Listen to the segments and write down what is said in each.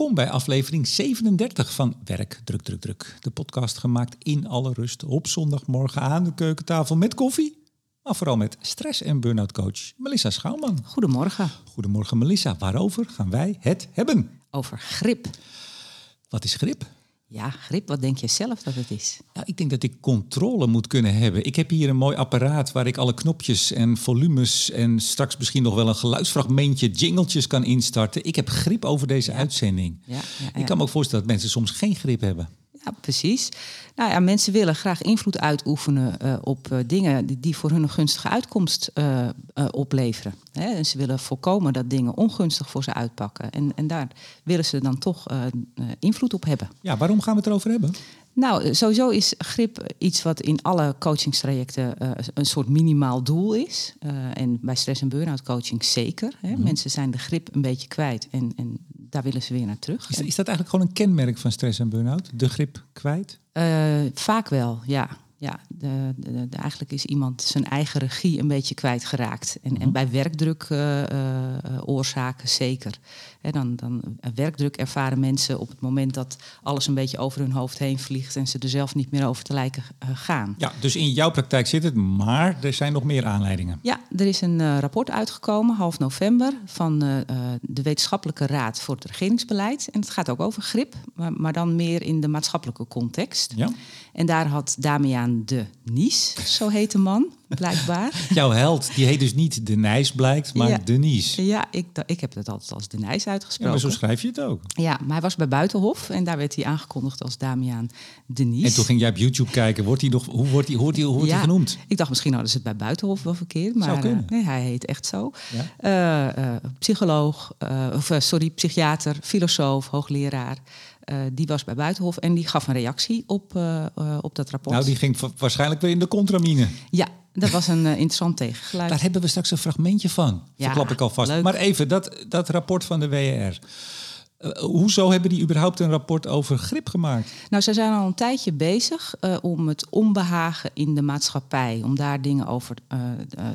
Welkom bij aflevering 37 van Werk Druk Druk Druk. De podcast gemaakt in alle rust op zondagmorgen aan de keukentafel met koffie. Maar vooral met stress- en burn-out coach Melissa Schouwman. Goedemorgen. Goedemorgen Melissa. Waarover gaan wij het hebben? Over grip. Wat is grip? Ja, grip, wat denk je zelf dat het is? Nou, ik denk dat ik controle moet kunnen hebben. Ik heb hier een mooi apparaat waar ik alle knopjes en volumes en straks misschien nog wel een geluidsfragmentje, jingletjes kan instarten. Ik heb grip over deze uitzending. Ja, ja, Ik kan me ook voorstellen dat mensen soms geen grip hebben. Ja, precies. Nou ja, mensen willen graag invloed uitoefenen eh, op eh, dingen die, die voor hun een gunstige uitkomst eh, opleveren. Hè? En ze willen voorkomen dat dingen ongunstig voor ze uitpakken. En, en daar willen ze dan toch invloed op hebben. Ja, waarom gaan we het erover hebben? Nou, sowieso is grip iets wat in alle coachingstrajecten eh, een soort minimaal doel is. En bij stress- en burn-out coaching zeker. Hè? Mensen zijn de grip een beetje kwijt en, en daar willen ze weer naar terug. Is, is dat eigenlijk gewoon een kenmerk van stress en burn-out? De grip kwijt? Eh, vaak wel, ja. ja de, de, de- eigenlijk is iemand zijn eigen regie een beetje kwijtgeraakt. En, en bij werkdruk eh, eh, oorzaken zeker. Hè, dan, dan werkdruk ervaren mensen op het moment dat alles een beetje over hun hoofd heen vliegt en ze er zelf niet meer over te lijken eh, gaan. Ja, dus in jouw praktijk zit het, maar er zijn nog meer aanleidingen. Ja, er is een eh, rapport uitgekomen, half november, van eh, de Wetenschappelijke Raad voor het Regeringsbeleid. En het gaat ook over grip, maar, maar dan meer in de maatschappelijke context. Ja? En daar had Damian de Nies, zo heet de man, blijkbaar. Jouw held, die heet dus niet de Nijs blijkt, maar Ja. Denise. Ja, ik, ik heb het altijd als de Nijs Ja, uitgesproken. maar zo schrijf je het ook. Ja, maar hij was bij Buitenhof en daar werd hij aangekondigd als Damian de Nies. En toen ging jij op YouTube kijken, wordt hij nog, hoe wordt hij, hoort hij, hoe wordt hij Ja, genoemd? Ik dacht misschien hadden ze het bij Buitenhof wel verkeerd, maar Zou eh, nee, hij heet echt zo. Ja? Eh, eh, psycholoog, of sorry, psychiater, filosoof, hoogleraar. Eh, die was bij Buitenhof en die gaf een reactie op, eh, eh, op dat rapport. Nou, die ging waarschijnlijk weer in de contramine. Ja, dat was een interessant tegengeluid. Daar hebben we straks een fragmentje van. Ja, Verklap ik alvast. leuk. Maar even, dat, dat rapport van de WR. Eh, hoezo hebben die überhaupt een rapport over grip gemaakt? Nou, zij zijn al een tijdje bezig om het onbehagen in de maatschappij, om daar dingen over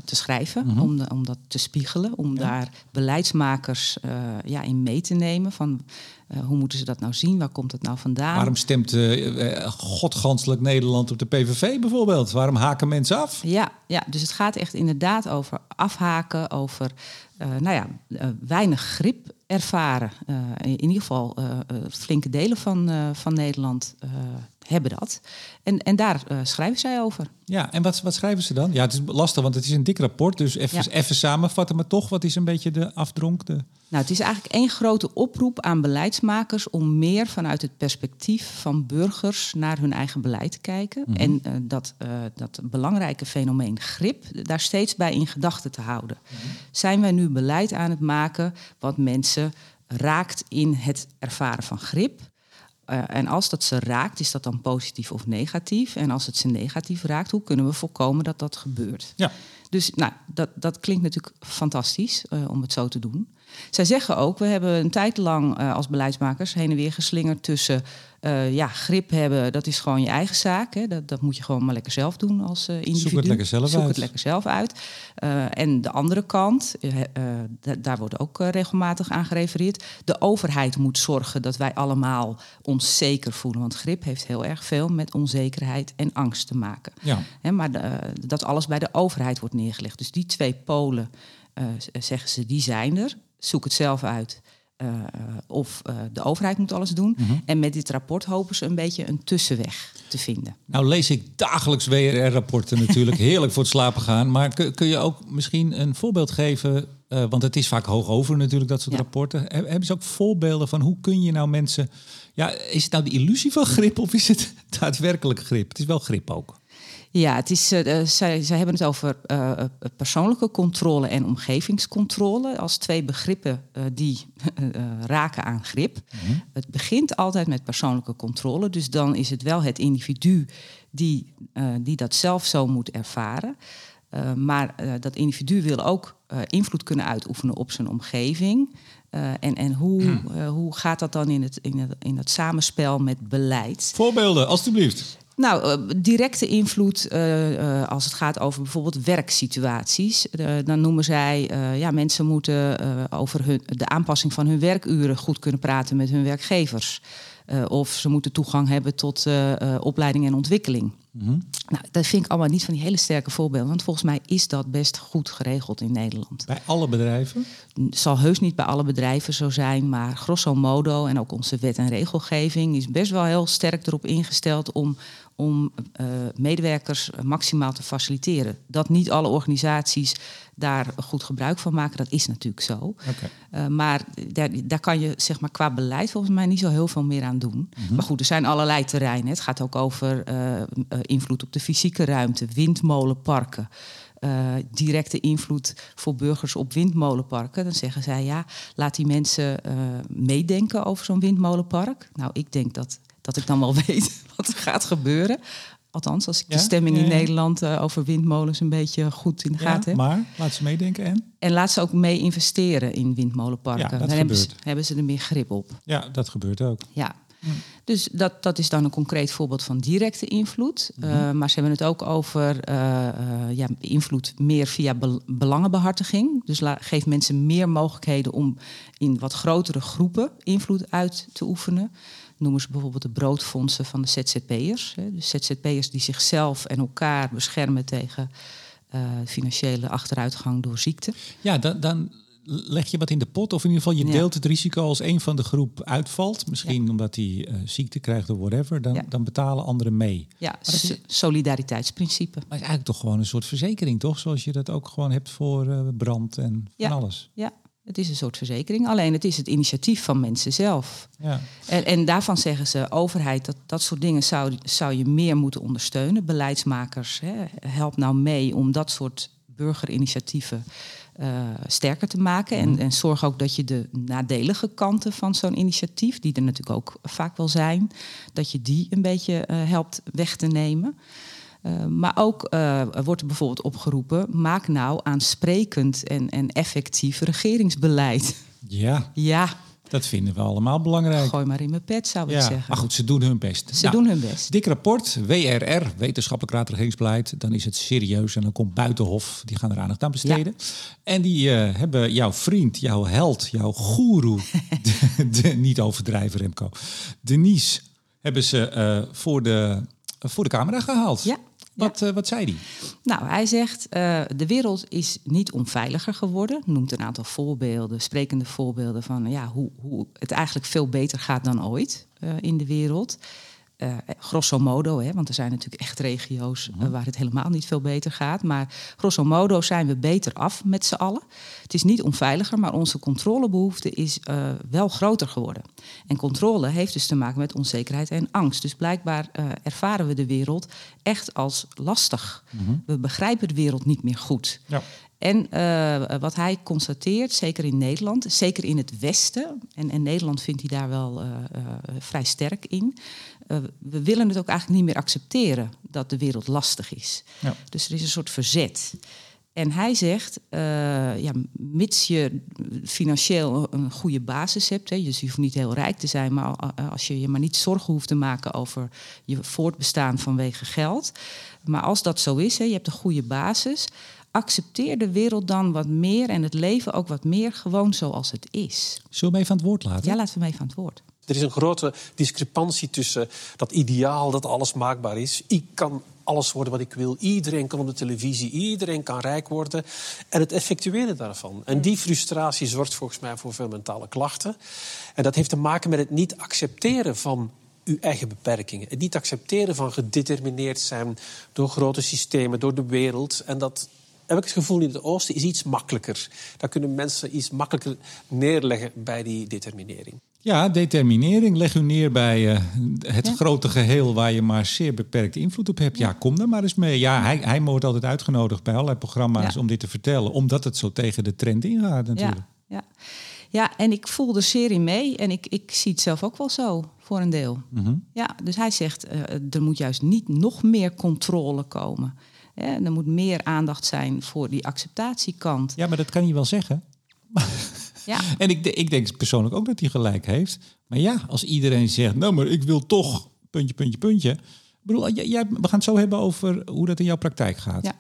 te schrijven, Mhm. om, de- om dat te spiegelen, om daar beleidsmakers ja, in mee te nemen. Van eh, hoe moeten ze dat nou zien? Waar komt het nou vandaan? Waarom stemt eh eh, godganselijk Nederland op de PVV bijvoorbeeld? Waarom haken mensen af? Ja, ja, dus het gaat echt inderdaad over afhaken, over nou ja, weinig grip ervaren. In ieder geval flinke delen van, van Nederland hebben dat. En, en daar eh, schrijven zij over. Ja, en wat, wat schrijven ze dan? Ja, het is lastig, want het is een dik rapport. Dus even, Ja. even samenvatten, maar toch, wat is een beetje de afdronk? De... Nou, het is eigenlijk één grote oproep aan beleidsmakers om meer vanuit het perspectief van burgers naar hun eigen beleid te kijken. En eh, dat, eh, dat belangrijke fenomeen grip daar steeds bij in gedachten te houden. Zijn wij nu beleid aan het maken wat mensen raakt in het ervaren van grip? Eh, en als dat ze raakt, is dat dan positief of negatief? En als het ze negatief raakt, hoe kunnen we voorkomen dat dat gebeurt? Ja. Dus nou, dat, dat klinkt natuurlijk fantastisch eh, om het zo te doen. Zij zeggen ook, we hebben een tijd lang eh, als beleidsmakers heen en weer geslingerd tussen eh, ja, grip hebben, dat is gewoon je eigen zaak. Hè. Dat, dat moet je gewoon maar lekker zelf doen als eh, individu. het lekker zelf Zoek uit. het lekker zelf uit. Eh, en de andere kant, da- daar wordt ook regelmatig aan gerefereerd. De overheid moet zorgen dat wij allemaal ons zeker voelen. Want grip heeft heel erg veel met onzekerheid en angst te maken. Ja. Hè, maar de, dat alles bij de overheid wordt neergelegd. Dus die twee polen, zeggen ze, die zijn er. Zoek het zelf uit. Eh, of eh, de overheid moet alles doen. En met dit rapport hopen ze een beetje een tussenweg te vinden. Nou lees ik dagelijks WRR-rapporten natuurlijk. Heerlijk voor het slapen gaan. Maar kun, kun je ook misschien een voorbeeld geven? eh, want het is vaak hoog over natuurlijk, dat soort Ja. rapporten. He- Hebben ze ook voorbeelden van hoe kun je nou mensen... Ja, is het nou de illusie van grip of is het daadwerkelijk grip? Het is wel grip ook. Ja, het is, eh, eh, zij, zij hebben het over eh, persoonlijke controle en omgevingscontrole als twee begrippen die raken aan grip. Het begint altijd met persoonlijke controle, dus dan is het wel het individu die, die dat zelf zo moet ervaren. Maar dat individu wil ook invloed kunnen uitoefenen op zijn omgeving. En en hoe, eh, hoe gaat dat dan in het, in, het, in het samenspel met beleid? Voorbeelden, alstublieft. Nou, uh, directe invloed uh, als het gaat over bijvoorbeeld werksituaties. dan noemen zij, ja, mensen moeten over hun, de aanpassing van hun werkuren goed kunnen praten met hun werkgevers. of ze moeten toegang hebben tot opleiding en ontwikkeling. Mhm. Nou, dat vind ik allemaal niet van die hele sterke voorbeelden. Want volgens mij is dat best goed geregeld in Nederland. Bij alle bedrijven? Het zal heus niet bij alle bedrijven zo zijn. Maar grosso modo, en ook onze wet en regelgeving... is best wel heel sterk erop ingesteld om om uh, medewerkers maximaal te faciliteren. Dat niet alle organisaties daar goed gebruik van maken, dat is natuurlijk zo. Okay. Uh, maar daar, daar kan je zeg maar, qua beleid volgens mij niet zo heel veel meer aan doen. Mhm. Maar goed, er zijn allerlei terreinen. Het gaat ook over uh, invloed op de fysieke ruimte, windmolenparken. Uh, directe invloed voor burgers op windmolenparken. Dan zeggen zij ja, laat die mensen uh, meedenken over zo'n windmolenpark. Nou, ik denk dat dat ik dan wel weet wat er gaat gebeuren. Althans, als ik de stemming in Nederland uh, over windmolens een beetje goed in de gaten heb. Maar laat ze meedenken en? En laat ze ook mee investeren in windmolenparken. Dan hebben ze, hebben ze, er meer grip op. Ja, dat gebeurt ook. Ja. Dus dat, dat is dan een concreet voorbeeld van directe invloed. Mm maar ze hebben het ook over uh, uh, ja, invloed meer via belangenbehartiging. Dus geef mensen meer mogelijkheden om in wat grotere groepen invloed uit te oefenen noemen ze bijvoorbeeld de broodfondsen van de ZZP'ers. De ZZP'ers die zichzelf en elkaar beschermen tegen uh, financiële achteruitgang door ziekte. Ja, dan, dan leg je wat in de pot, of in ieder geval je deelt het risico als een van de groep uitvalt. Misschien omdat hij uh, ziekte krijgt of whatever, dan, dan betalen anderen mee. Ja, dat is, solidariteitsprincipe. Maar het is eigenlijk toch gewoon een soort verzekering, toch? Zoals je dat ook gewoon hebt voor uh, brand en van alles. Ja, het is een soort verzekering, alleen het is het initiatief van mensen zelf. Ja. En, en, daarvan zeggen ze, overheid, dat, dat soort dingen zou, zou je meer moeten ondersteunen. Beleidsmakers, hè, help nou mee om dat soort burgerinitiatieven uh, sterker te maken. En, mhm. en zorg ook dat je de nadelige kanten van zo'n initiatief, die er natuurlijk ook vaak wel zijn, dat je die een beetje uh, helpt weg te nemen. Uh, maar ook uh, wordt er bijvoorbeeld opgeroepen: maak nou aansprekend en, en effectief regeringsbeleid. Ja. Ja. Dat vinden we allemaal belangrijk. Gooi maar in mijn pet, zou ik ja, zeggen. Maar goed, ze doen hun best. Ze nou, doen hun best. Dik rapport, WRR, Wetenschappelijk Raad Regeringsbeleid. Dan is het serieus en dan komt Buitenhof, die gaan er aandacht aan besteden. Ja. En die uh, hebben jouw vriend, jouw held, jouw goeroe, de, de, niet overdrijven Remco, Denise, hebben ze voor, de, voor de camera gehaald. Ja. Wat, uh, wat zei hij? Nou, hij zegt, uh, de wereld is niet onveiliger geworden. Noemt een aantal voorbeelden, sprekende voorbeelden van ja, hoe, hoe het eigenlijk veel beter gaat dan ooit uh, in de wereld. Uh, grosso modo, hè, want er zijn natuurlijk echt regio's uh, waar het helemaal niet veel beter gaat. Maar grosso modo zijn we beter af met z'n allen. Het is niet onveiliger, maar onze controlebehoefte is uh, wel groter geworden. En controle heeft dus te maken met onzekerheid en angst. Dus blijkbaar ervaren we de wereld echt als lastig. Mhm. -huh. We begrijpen de wereld niet meer goed. Ja. En uh, wat hij constateert, zeker in Nederland, zeker in het Westen, en, en Nederland vindt hij daar wel uh, uh, vrij sterk in, we willen het ook eigenlijk niet meer accepteren dat de wereld lastig is. Ja. Dus er is een soort verzet. En hij zegt, ja, mits je financieel een goede basis hebt, hè, dus je hoeft niet heel rijk te zijn, maar als je je maar niet zorgen hoeft te maken over je voortbestaan vanwege geld. Maar als dat zo is, hè, je hebt een goede basis, accepteer de wereld dan wat meer en het leven ook wat meer gewoon zoals het is. Zullen we even aan het woord laten? Ja, laten we hem even aan het woord. Er is een grote discrepantie tussen dat ideaal dat alles maakbaar is. Ik kan alles worden wat ik wil. Iedereen kan op de televisie, iedereen kan rijk worden. En het effectueren daarvan. En die frustratie zorgt volgens mij voor veel mentale klachten. En dat heeft te maken met het niet accepteren van uw eigen beperkingen. Het niet accepteren van gedetermineerd zijn door grote systemen, door de wereld. En dat heb ik het gevoel in het oosten is iets makkelijker. Daar kunnen mensen iets makkelijker neerleggen bij die determinering. Ja, determinering. Leg u neer bij uh, het grote geheel waar je maar zeer beperkte invloed op hebt. Ja, kom daar maar eens mee. Ja, hij, hij wordt altijd uitgenodigd bij allerlei programma's ja. om dit te vertellen. Omdat het zo tegen de trend ingaat natuurlijk. Ja, ja. ja en ik voel de serie mee. En ik, ik zie het zelf ook wel zo, voor een deel. Mm -hmm. Ja, dus hij zegt, uh, er moet juist niet nog meer controle komen. Er moet meer aandacht zijn voor die acceptatiekant. Ja, maar dat kan je wel zeggen. Ja. en ik, ik denk persoonlijk ook dat hij gelijk heeft. Maar ja, als iedereen zegt, nou maar ik wil toch, puntje, puntje, puntje. bedoel, jij, jij- we gaan het zo hebben over hoe dat in jouw praktijk gaat. Ja.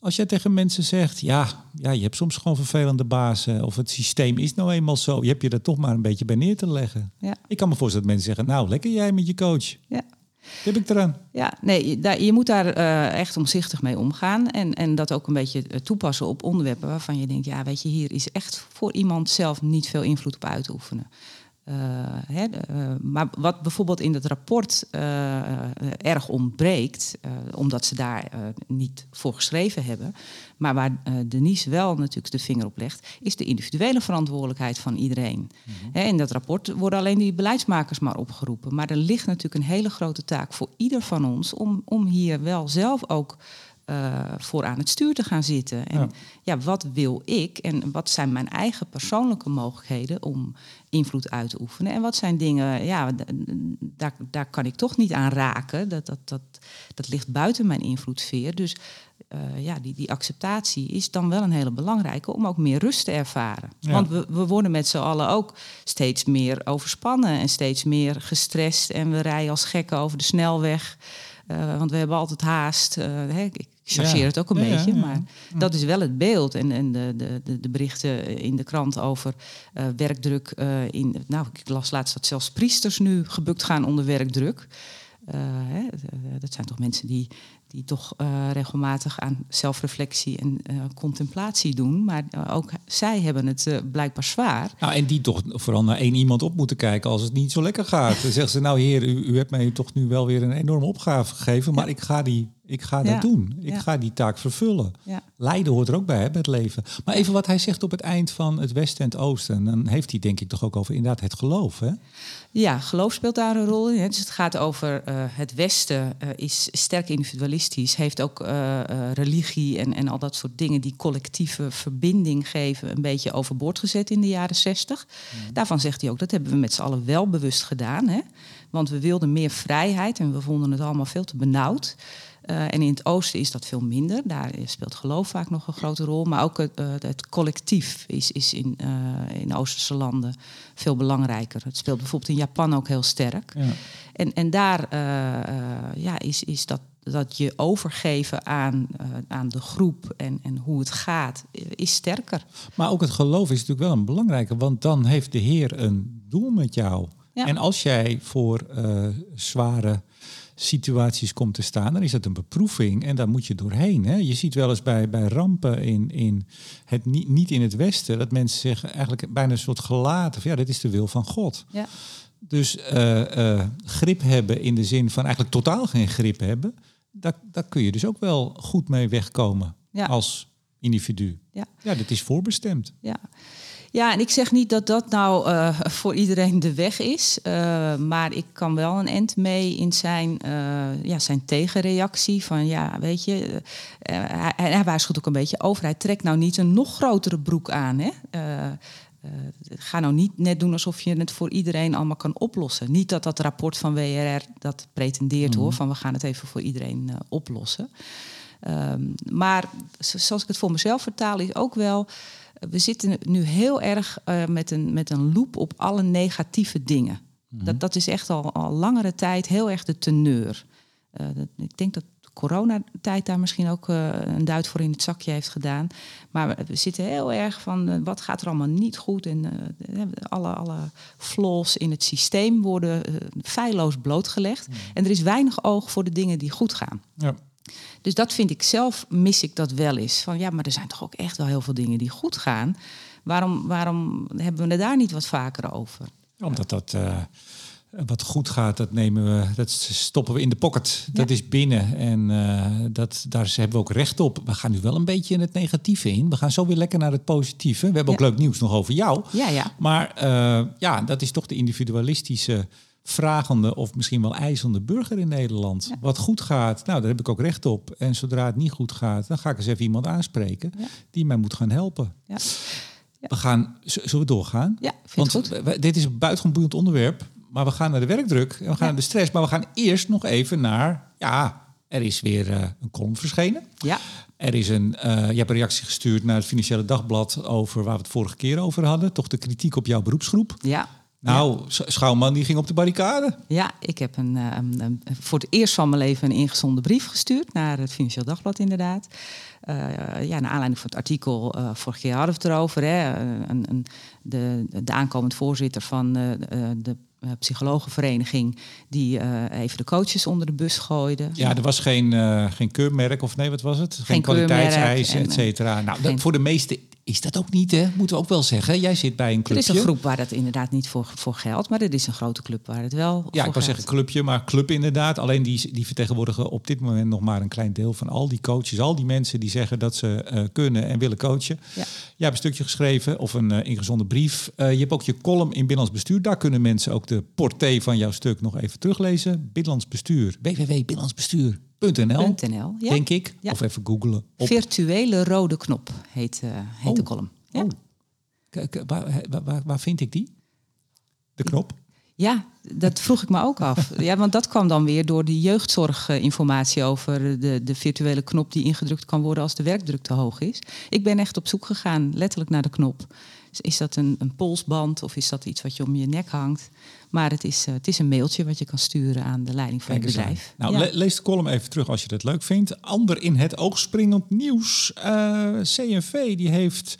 Als jij tegen mensen zegt, ja, ja, je hebt soms gewoon vervelende bazen of het systeem is nou eenmaal zo, je hebt je er toch maar een beetje bij neer te leggen. Ja. Ik kan me voorstellen dat mensen zeggen, nou, lekker jij met je coach. Ja. Heb ik? Ja, nee, je- moet daar eh, echt omzichtig mee omgaan. En, en dat ook een beetje eh, toepassen op onderwerpen waarvan je denkt, ja, weet je, hier is echt voor iemand zelf niet veel invloed op uit te oefenen. Eh, hè, de, eh, maar wat bijvoorbeeld in het rapport eh, eh, erg ontbreekt, eh, omdat ze daar eh, niet voor geschreven hebben, maar waar eh, Denise wel natuurlijk de vinger op legt, is de individuele verantwoordelijkheid van iedereen. Hè, in dat rapport worden alleen die beleidsmakers maar opgeroepen. Maar er ligt natuurlijk een hele grote taak voor ieder van ons om, om hier wel zelf ook eh, voor aan het stuur te gaan zitten. En Ja. ja. wat wil ik en wat zijn mijn eigen persoonlijke mogelijkheden om invloed uit te oefenen? En wat zijn dingen, ja, daar, daar kan ik toch niet aan raken. Dat, dat, dat, dat ligt buiten mijn invloedssfeer. Dus eh, ja, die, die acceptatie is dan wel een hele belangrijke om ook meer rust te ervaren. Ja. Want we, we worden met z'n allen ook steeds meer overspannen en steeds meer gestrest. En we rijden als gekken over de snelweg. Eh, want we hebben altijd haast. Hè, ik chargeer Ja. het ook een Ja, beetje, ja. maar dat is wel het beeld. En, en de, de, de, berichten in de krant over eh, werkdruk. eh, in, nou, ik las laatst dat zelfs priesters nu gebukt gaan onder werkdruk. Eh, hè, dat zijn toch mensen die, die toch regelmatig aan zelfreflectie en contemplatie doen. Maar ook zij hebben het blijkbaar zwaar. Nou, en die toch vooral naar één iemand op moeten kijken als het niet zo lekker gaat. Dan zeggen ze, nou heer, u, u hebt mij toch nu wel weer een enorme opgave gegeven, maar ik ga, die, ik ga Ja. dat doen. Ik Ja. ga die taak vervullen. Ja. Lijden hoort er ook bij, hè, bij het leven. Maar even wat hij zegt op het eind van het Westen en het Oosten. Dan heeft hij denk ik toch ook over inderdaad het geloof, hè? Ja, geloof speelt daar een rol in. hè. Dus het gaat over eh, het Westen uh, is sterk individualistisch, heeft ook uh, religie en, en al dat soort dingen die collectieve verbinding geven, een beetje overboord gezet in de jaren zestig. Mm. Daarvan zegt hij ook, dat hebben we met z'n allen wel bewust gedaan. Hè? Want we wilden meer vrijheid en we vonden het allemaal veel te benauwd. Uh, en in het oosten is dat veel minder. Daar speelt geloof vaak nog een grote rol. Maar ook het, uh, het collectief is, is in, uh, in oosterse landen veel belangrijker. Het speelt bijvoorbeeld in Japan ook heel sterk. Ja. En, en daar ja, is, is dat, dat je overgeven aan, aan de groep en, en hoe het gaat, is sterker. Maar ook het geloof is natuurlijk wel een belangrijke. Want dan heeft de Heer een doel met jou. Ja. En als jij voor zware situaties komt te staan, dan is dat een beproeving en daar moet je doorheen. Hè? Je ziet wel eens bij, bij rampen in, in het, niet, niet in het Westen, dat mensen zeggen eigenlijk bijna een soort gelaten van ja, dit is de wil van God. Ja. Dus uh, uh, grip hebben in de zin van eigenlijk totaal geen grip hebben, daar, daar kun je dus ook wel goed mee wegkomen ja. als individu. Ja. ja, dat is voorbestemd. Ja. Ja, en ik zeg niet dat dat nou uh, voor iedereen de weg is. Uh, maar ik kan wel een end mee in zijn, uh, ja, zijn tegenreactie. Van ja, weet je, hij, hij waarschuwt ook een beetje overheid. Trek nou niet een nog grotere broek aan. Hè? ga nou niet net doen alsof je het voor iedereen allemaal kan oplossen. Niet dat dat rapport van WRR dat pretendeert mm. hoor. Van we gaan het even voor iedereen oplossen. Um, maar zoals ik het voor mezelf vertaal, is ook wel we zitten nu heel erg uh, met, een, met een loop op alle negatieve dingen. Mm-hmm. Dat, dat is echt al, al langere tijd heel erg de teneur. Uh, dat, ik denk dat de coronatijd daar misschien ook uh, een duit voor in het zakje heeft gedaan. Maar we zitten heel erg van wat gaat er allemaal niet goed. En alle, alle flaws in het systeem worden feilloos blootgelegd. Mm-hmm. En er is weinig oog voor de dingen die goed gaan. Ja. Dus dat vind ik zelf, mis ik dat wel eens. Van ja, maar er zijn toch ook echt wel heel veel dingen die goed gaan. Waarom, waarom hebben we het daar niet wat vaker over? Omdat dat uh, wat goed gaat, dat nemen we, dat stoppen we in de pocket. Dat is binnen en uh, dat, daar hebben we ook recht op. We gaan nu wel een beetje in het negatieve in. We gaan zo weer lekker naar het positieve. We hebben ook leuk nieuws nog over jou. Ja, ja. Maar uh, ja, dat is toch de individualistische vragende of misschien wel eisende burger in Nederland. Ja. Wat goed gaat, nou, daar heb ik ook recht op. En zodra het niet goed gaat, dan ga ik eens even iemand aanspreken ja. die mij moet gaan helpen. Ja. We gaan, zullen we doorgaan? Ja, Want goed. We, dit is een buitengewoon boeiend onderwerp. Maar we gaan naar de werkdruk en we gaan naar de stress. Maar we gaan eerst nog even naar, ja, er is weer uh, een column verschenen. Ja. Er is een, uh, je hebt een reactie gestuurd naar het Financiële Dagblad over waar we het vorige keer over hadden. Toch de kritiek op jouw beroepsgroep. Ja. Nou, Schouwman die ging op de barricade. Ja, ik heb een, eh, een- een- voor het eerst van mijn leven een ingezonde brief gestuurd naar het Financieel Dagblad, inderdaad. Eh, ja, naar aanleiding van het artikel, eh vorig jaar hadden we het erover. Hè, een, een, de, de aankomend voorzitter van de, psychologenvereniging, die even de coaches onder de bus gooide. Ja, er was geen, geen keurmerk of nee, wat was het? Geen, Geen kwaliteitseisen, en, et cetera. Nou, geen- voor de meesten is dat ook niet, hè? Moeten we ook wel zeggen. Jij zit bij een Er clubje. is een groep waar dat inderdaad niet voor, voor geldt, maar er is een grote club waar het wel Ja, voor ik wou zeggen clubje, maar club inderdaad. Alleen die, die vertegenwoordigen op dit moment nog maar een klein deel van al die coaches. Al die mensen die zeggen dat ze eh, kunnen en willen coachen. Ja. Jij hebt een stukje geschreven of een eh, ingezonde brief. Eh, je hebt ook je column in Binnenlands Bestuur. Daar kunnen mensen ook de portée van jouw stuk nog even teruglezen. Binnenlands Bestuur. www.binnenlandsbestuur.nl .nl, ja. Denk ik. Ja. Of even googlen. Op... Virtuele rode knop heet, eh, heet de Oh. column. Ja. Oh. Kijk, waar, waar, waar, vind ik die? De knop? Ja, dat vroeg ik me ook af. Ja, want dat kwam dan weer door die jeugdzorginformatie over de, de virtuele knop die ingedrukt kan worden als de werkdruk te hoog is. Ik ben echt op zoek gegaan, letterlijk naar de knop. Is dat een, een polsband of is dat iets wat je om je nek hangt? Maar het is, eh, het is een mailtje wat je kan sturen aan de leiding van aan. bedrijf. Nou, Ja. le- lees de column even terug als je dat leuk vindt. Ander in het oog springend nieuws. Eh, CNV die heeft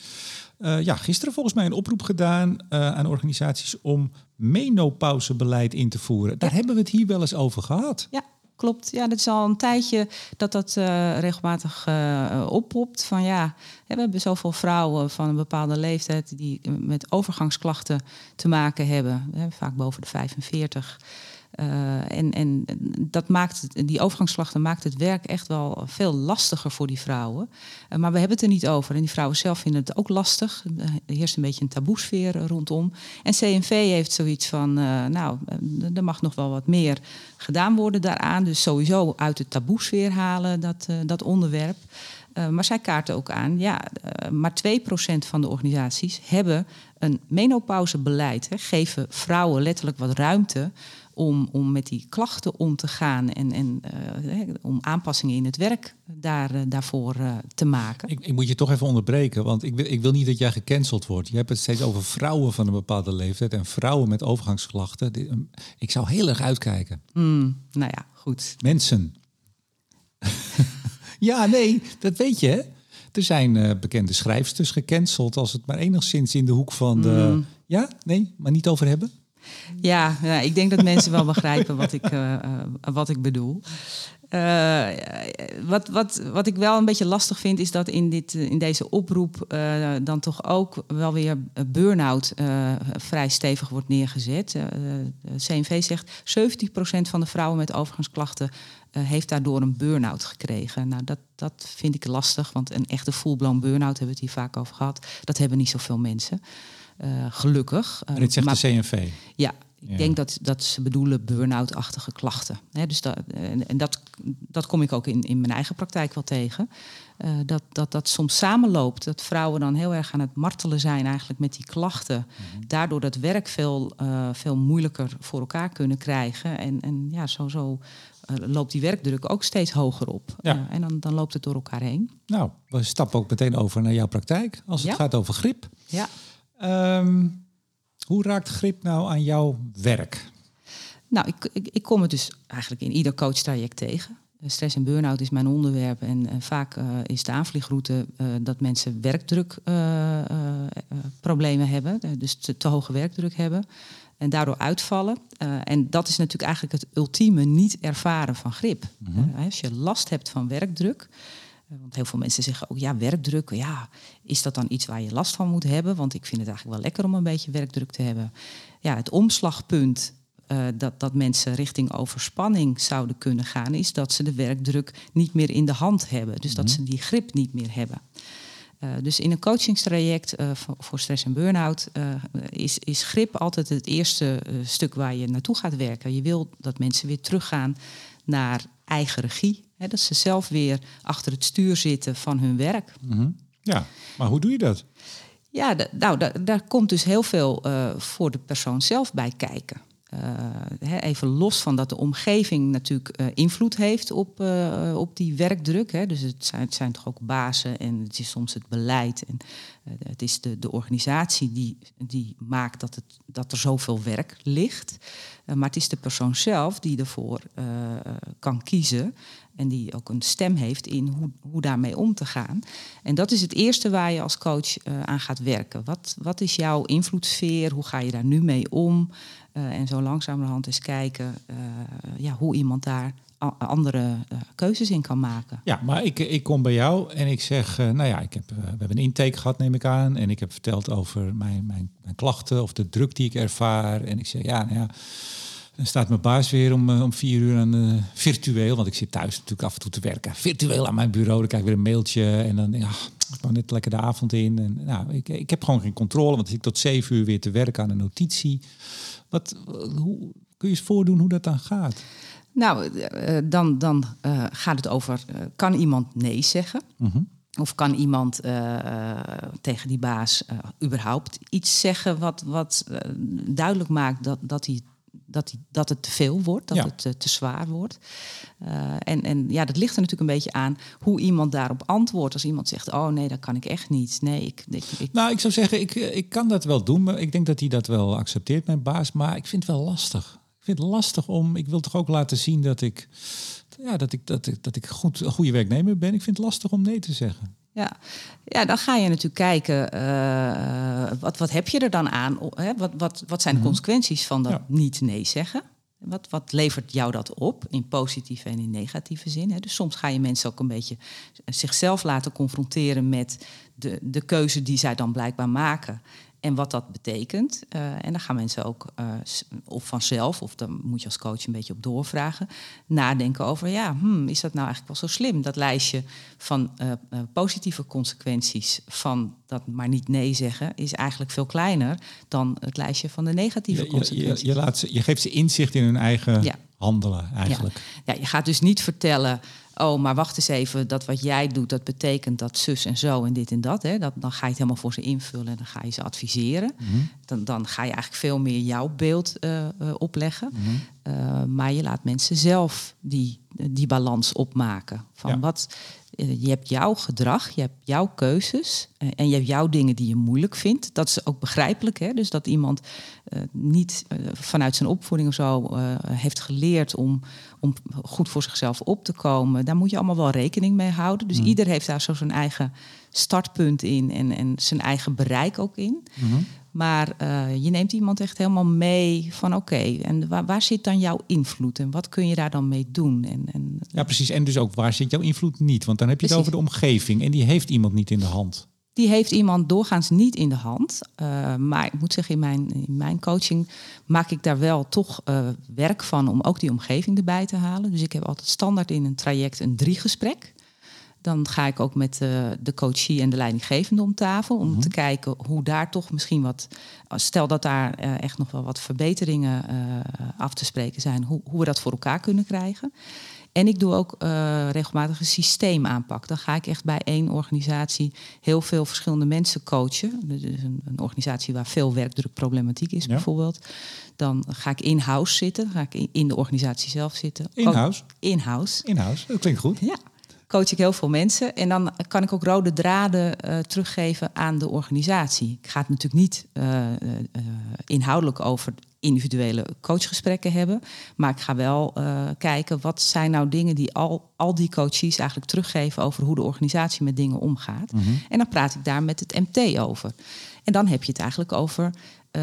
eh, ja, gisteren volgens mij een oproep gedaan aan organisaties om menopausebeleid in te voeren. Daar hebben we het hier wel eens over gehad. Ja, klopt. Ja, dat is al een tijdje dat dat eh, regelmatig eh oppopt. Van ja, we hebben zoveel vrouwen van een bepaalde leeftijd die eh, met overgangsklachten te maken hebben. Vaak boven de 45. Eh, en, en dat maakt die overgangsklachten maakt het werk echt wel veel lastiger voor die vrouwen. Eh, maar we hebben het er niet over. En die vrouwen zelf vinden het ook lastig. Er heerst een beetje een taboesfeer eh, rondom. En CNV heeft zoiets van, eh, nou, eh, er mag nog wel wat meer gedaan worden daaraan. Dus sowieso uit de taboesfeer halen, dat, eh, dat onderwerp. Maar zij kaarten ook aan, ja, maar 2% van de organisaties hebben een menopausebeleid. Hè, geven vrouwen letterlijk wat ruimte om, om met die klachten om te gaan en, en uh, om aanpassingen in het werk daar, daarvoor te maken. Ik, ik, moet je toch even onderbreken, want ik wil, ik wil niet dat jij gecanceld wordt. Je hebt het steeds over vrouwen van een bepaalde leeftijd en vrouwen met overgangsklachten. Ik zou heel erg uitkijken. Mm, nou ja, goed. Mensen. ja, nee, dat weet je. Hè? Er zijn uh, bekende schrijfsters gecanceld als het maar enigszins in de hoek van de. Mm. Ja, nee, maar niet over hebben. Ja, ik denk dat mensen wel begrijpen wat ik, uh, uh, wat ik bedoel. Uh, wat, wat, wat ik wel een beetje lastig vind, is dat in, dit, in deze oproep dan toch ook wel weer burn-out vrij stevig wordt neergezet. CNV zegt 70% van de vrouwen met overgangsklachten heeft daardoor een burn-out gekregen. Nou, dat, dat vind ik lastig, want een echte full-blown burn-out hebben we het hier vaak over gehad. Dat hebben niet zoveel mensen. Uh, gelukkig. En dit zegt maar, de CNV? Ja, ik ja. denk dat, dat ze bedoelen burn-out-achtige klachten. He, dus dat, en, en dat, dat kom ik ook in, in mijn eigen praktijk wel tegen. Uh, dat, dat dat soms samenloopt. Dat vrouwen dan heel erg aan het martelen zijn eigenlijk met die klachten. Mm-hmm. Daardoor dat werk veel, uh, veel moeilijker voor elkaar kunnen krijgen. En, en ja, zo, zo uh, loopt die werkdruk ook steeds hoger op. Ja. en dan, dan loopt het door elkaar heen. Nou, we stappen ook meteen over naar jouw praktijk. Als het Ja. gaat over grip. Ja. Um, hoe raakt grip nou aan jouw werk? Nou, ik, ik, ik, kom het dus eigenlijk in ieder coachtraject tegen. Stress en burn-out is mijn onderwerp. En, en vaak uh, is de aanvliegroute uh, dat mensen werkdrukproblemen uh, hebben. Dus te, te, hoge werkdruk hebben. En daardoor uitvallen. en dat is natuurlijk eigenlijk het ultieme niet ervaren van grip. Mm-hmm. als je last hebt van werkdruk. Want heel veel mensen zeggen ook, ja, werkdruk, ja, is dat dan iets waar je last van moet hebben? Want ik vind het eigenlijk wel lekker om een beetje werkdruk te hebben. Ja, het omslagpunt uh, dat, dat mensen richting overspanning zouden kunnen gaan, is dat ze de werkdruk niet meer in de hand hebben. Dus dat ze die grip niet meer hebben. Uh, dus in een coachingstraject uh, voor, voor, stress en burn-out is, is grip altijd het eerste stuk waar je naartoe gaat werken. Je wil dat mensen weer teruggaan naar eigen regie. Hè, dat ze zelf weer achter het stuur zitten van hun werk. Mm-hmm. Ja, maar hoe doe je dat? Ja, nou, daar komt dus heel veel uh, voor de persoon zelf bij kijken. uh, even los van dat de omgeving natuurlijk uh, invloed heeft op, op die werkdruk. Hè. Dus het zijn, het zijn toch ook bazen en het is soms het beleid. En het is de, de organisatie die, die maakt dat, het, dat er zoveel werk ligt. maar het is de persoon zelf die ervoor kan kiezen. En die ook een stem heeft in hoe, hoe daarmee om te gaan. En dat is het eerste waar je als coach aan gaat werken. Wat, wat is jouw invloedssfeer? Hoe ga je daar nu mee om? Uh, en zo langzamerhand eens kijken uh, ja, hoe iemand daar andere keuzes in kan maken. Ja, maar ik, ik kom bij jou en ik zeg, nou ja, ik heb, we hebben een intake gehad, neem ik aan. En ik heb verteld over mijn, mijn, mijn klachten of de druk die ik ervaar. En ik zeg, ja, nou ja, dan staat mijn baas weer om, om vier uur aan virtueel, want ik zit thuis natuurlijk af en toe te werken. Virtueel aan mijn bureau, dan krijg ik weer een mailtje en dan denk ik, ah, ik kwam net lekker de avond in. En, nou, ik, ik heb gewoon geen controle, want ik tot zeven uur weer te werken aan een notitie. Wat, hoe, kun je eens voordoen hoe dat dan gaat? Nou, eh, dan, dan uh, gaat het over, uh, kan iemand nee zeggen? -hmm. Of kan iemand tegen die baas überhaupt iets zeggen wat, wat duidelijk maakt dat, dat hij dat, die, dat het te veel wordt, dat het uh, te zwaar wordt. Uh, en, en ja, dat ligt er natuurlijk een beetje aan hoe iemand daarop antwoordt. Als iemand zegt, oh nee, dat kan ik echt niet. Nee, ik, ik, ik... Nou, ik zou zeggen, ik, eh, ik kan dat wel doen. Maar ik denk dat hij dat wel accepteert, mijn baas. Maar ik vind het wel lastig. Ik vind het lastig om, ik wil toch ook laten zien dat ik, ja, dat ik, dat ik, dat ik goed, een goede werknemer ben. Ik vind het lastig om nee te zeggen. Ja. ja, dan ga je natuurlijk kijken, uh, wat, wat heb je er dan aan? Hè? Wat, wat, wat zijn de mhm. consequenties van dat ja. niet nee zeggen? Wat, wat levert jou dat op in positieve en in negatieve zin? Hè? Dus soms ga je mensen ook een beetje zichzelf laten confronteren met de, de keuze die zij dan blijkbaar maken en wat dat betekent. Uh, en dan gaan mensen ook, uh, of vanzelf, of dan moet je als coach een beetje op doorvragen, nadenken over, ja, hmm, is dat nou eigenlijk wel zo slim? Dat lijstje van uh, positieve consequenties van dat maar niet nee zeggen, is eigenlijk veel kleiner dan het lijstje van de negatieve je, consequenties. Je, je, laat ze, je geeft ze inzicht in hun eigen ja. handelen eigenlijk. Ja. ja, je gaat dus niet vertellen oh, maar wacht eens even, dat wat jij doet, dat betekent dat zus en zo en dit en dat. Hè. dat dan ga je het helemaal voor ze invullen en dan ga je ze adviseren. Mhm. dan, dan ga je eigenlijk veel meer jouw beeld uh, uh, opleggen. Mm -hmm. uh, maar je laat mensen zelf die, die balans opmaken. Van ja. wat, je hebt jouw gedrag, je hebt jouw keuzes en je hebt jouw dingen die je moeilijk vindt. Dat is ook begrijpelijk. Hè? Dus dat iemand uh, niet uh, vanuit zijn opvoeding of zo uh, heeft geleerd om, om goed voor zichzelf op te komen. Daar moet je allemaal wel rekening mee houden. Dus mm. ieder heeft daar zo zijn eigen startpunt in en, en zijn eigen bereik ook in. Mm -hmm. Maar uh, je neemt iemand echt helemaal mee van oké, okay, en waar, waar, zit dan jouw invloed en wat kun je daar dan mee doen? En, en, ja, precies. En dus ook waar zit jouw invloed niet? Want dan heb je precies. het over de omgeving en die heeft iemand niet in de hand. Die heeft iemand doorgaans niet in de hand. Uh, maar ik moet zeggen, in mijn, in mijn coaching maak ik daar wel toch uh, werk van om ook die omgeving erbij te halen. Dus ik heb altijd standaard in een traject een drie gesprek. Dan ga ik ook met uh, de coachie en de leidinggevende om tafel. Om mm -hmm. te kijken hoe daar toch misschien wat. Stel dat daar echt nog wel wat verbeteringen af te spreken zijn. Hoe, hoe, we dat voor elkaar kunnen krijgen. En ik doe ook regelmatig een systeemaanpak. Dan ga ik echt bij één organisatie heel veel verschillende mensen coachen. Dus een, een organisatie waar veel werkdrukproblematiek is, ja. bijvoorbeeld. Dan ga ik in-house zitten. Dan ga ik in de organisatie zelf zitten. In-house? In-house. In-house, dat klinkt goed. Ja coach ik heel veel mensen. En dan kan ik ook rode draden uh, teruggeven aan de organisatie. Ik ga het natuurlijk niet uh, inhoudelijk over individuele coachgesprekken hebben. Maar ik ga wel kijken wat zijn nou dingen die al, al die coaches eigenlijk teruggeven over hoe de organisatie met dingen omgaat. Mm -hmm. En dan praat ik daar met het MT over. En dan heb je het eigenlijk over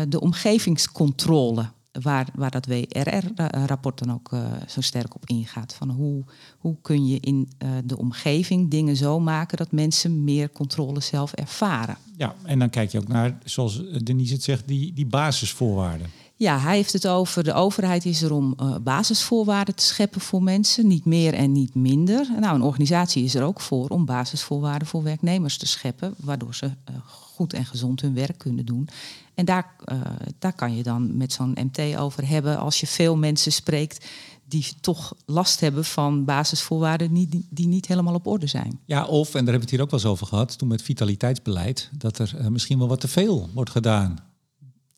de omgevingscontrole waar, waar dat WRR-rapport dan ook uh, zo sterk op ingaat. Van hoe, hoe kun je in de omgeving dingen zo maken dat mensen meer controle zelf ervaren. Ja, en dan kijk je ook naar, zoals Denise het zegt, die, die basisvoorwaarden. Ja, hij heeft het over de overheid is er om uh, basisvoorwaarden te scheppen voor mensen, niet meer en niet minder. Nou, een organisatie is er ook voor om basisvoorwaarden voor werknemers te scheppen, waardoor ze uh, goed en gezond hun werk kunnen doen. En daar, uh, daar kan je dan met zo'n MT over hebben als je veel mensen spreekt die toch last hebben van basisvoorwaarden die, die niet helemaal op orde zijn. Ja, of, en daar hebben we het hier ook wel eens over gehad, toen met vitaliteitsbeleid, dat er misschien wel wat te veel wordt gedaan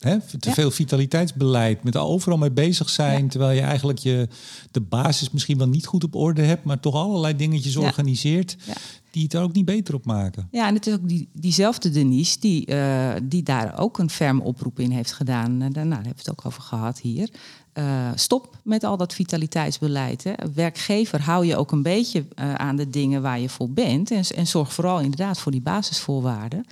Hè? Te veel vitaliteitsbeleid, met overal mee bezig zijn, terwijl je eigenlijk je, de basis misschien wel niet goed op orde hebt, maar toch allerlei dingetjes Ja. organiseert die het er ook niet beter op maken. Ja, en het is ook die, diezelfde Denise die, eh, die daar ook een ferme oproep in heeft gedaan. Eh, daar, nou, daar hebben we het ook over gehad hier. Eh, stop met al dat vitaliteitsbeleid. Hè. Werkgever hou je ook een beetje aan de dingen waar je voor bent. En, en zorg vooral inderdaad voor die basisvoorwaarden.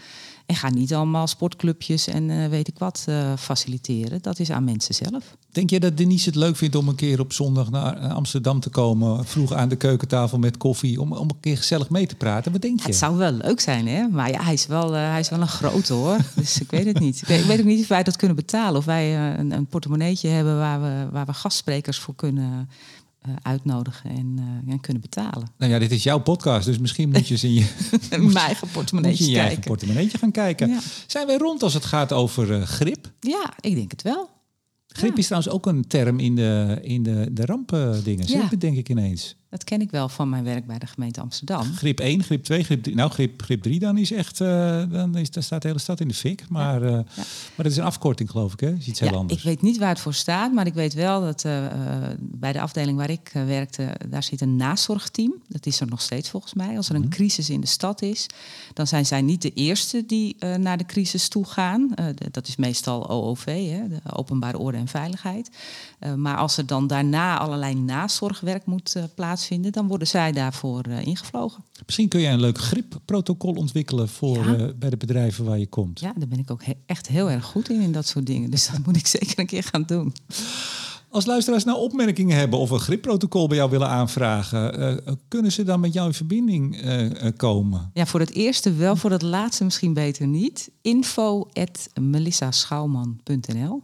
En ga niet allemaal sportclubjes en eh, weet ik wat eh, faciliteren. Dat is aan mensen zelf. Denk je dat Denise het leuk vindt om een keer op zondag naar Amsterdam te komen, vroeg aan de keukentafel met koffie, om, om een keer gezellig mee te praten? Wat denk je? Het zou wel leuk zijn, hè? Maar ja, hij is wel, eh, hij is wel een grote hoor. Dus ik weet het niet. Ik weet, ik weet ook niet of wij dat kunnen betalen. Of wij eh, een, een portemonneetje hebben waar we, waar we gastsprekers voor kunnen eh, uitnodigen en, eh, en kunnen betalen. Nou ja, dit is jouw podcast, dus misschien moet je eens in je, mijn eigen moet je portemonneetje in je eigen portemonneetje gaan kijken. Ja. Zijn wij rond als het gaat over eh, grip? Ja, ik denk het wel. Grip Ja. is trouwens ook een term in de, in de, de rampendingen. Ja. denk ik ineens. Dat ken ik wel van mijn werk bij de gemeente Amsterdam. Grip 1, grip 2, grip 3. Nou, grip, grip 3 dan is echt... eh, dan, is, dan staat de hele stad in de fik. Maar, eh, maar dat is een afkorting, geloof ik, hè? Is iets heel anders. ik weet niet waar het voor staat, maar ik weet wel dat eh, bij de afdeling waar ik werkte, daar zit een nazorgteam. Dat is er nog steeds volgens mij. Als er Mhm. een crisis in de stad is, dan zijn zij niet de eerste die naar de crisis toe gaan. Dat is meestal OOV, hè, de openbare orde en veiligheid. Maar als er dan daarna allerlei nazorgwerk moet eh, plaatsvinden, dan worden zij daarvoor eh, ingevlogen. Misschien kun jij een leuk gripprotocol ontwikkelen voor, Ja. eh, bij de bedrijven waar je komt. Ja, daar ben ik ook he- echt heel erg goed in, in dat soort dingen. Dus dat moet ik zeker een keer gaan doen. Als luisteraars nou opmerkingen hebben of een gripprotocol bij jou willen aanvragen, eh, kunnen ze dan met jou in verbinding komen? Ja, voor het eerste wel, voor het laatste misschien beter niet. Info at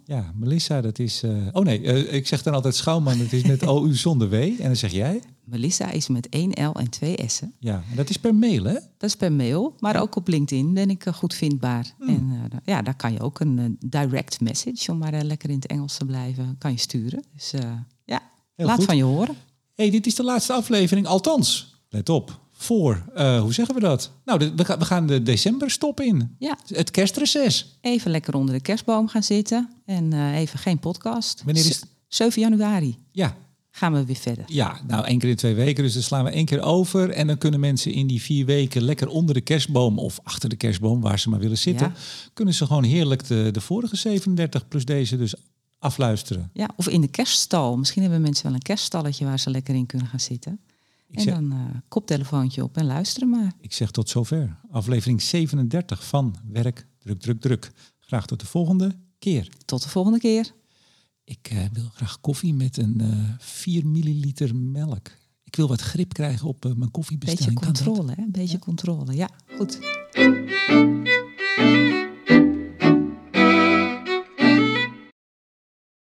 Ja, Melissa, dat is. oh nee, ik zeg dan altijd Schouwman, dat is met OU zonder W. En dan zeg jij? Melissa is met één L en twee S'en. Ja, en dat is per mail, hè? Dat is per mail, maar ook op LinkedIn ben ik eh, goed vindbaar. Hmm. En eh, ja, daar kan je ook een eh, direct message, om maar lekker in het Engels te blijven, kan je sturen. Dus ja, Heel laat goed. van je horen. hey, dit is de laatste aflevering, althans, let op, voor, hoe zeggen we dat? Nou, de- we, gaan, we gaan de decemberstop in. Ja, Het kerstreces. even lekker onder de kerstboom gaan zitten en even geen podcast. Wanneer is Z- 7 januari Ja, gaan we weer verder. ja, nou één keer in twee weken, dus dan slaan we één keer over. En dan kunnen mensen in die vier weken lekker onder de kerstboom of achter de kerstboom, waar ze maar willen zitten, Ja. kunnen ze gewoon heerlijk de, de vorige 37 plus deze dus afluisteren. Ja, of in de kerststal. Misschien hebben mensen wel een kerststalletje waar ze lekker in kunnen gaan zitten. Ik en dan eh koptelefoontje op en luisteren maar. Ik zeg tot zover. Aflevering 37 van Werk, Druk, Druk, Druk. Graag tot de volgende keer. Tot de volgende keer. Ik eh, wil graag koffie met een eh 4 milliliter melk. Ik wil wat grip krijgen op eh, mijn Beetje koffiebestelling. Dat? controle, hè? Beetje controle. Ja, goed.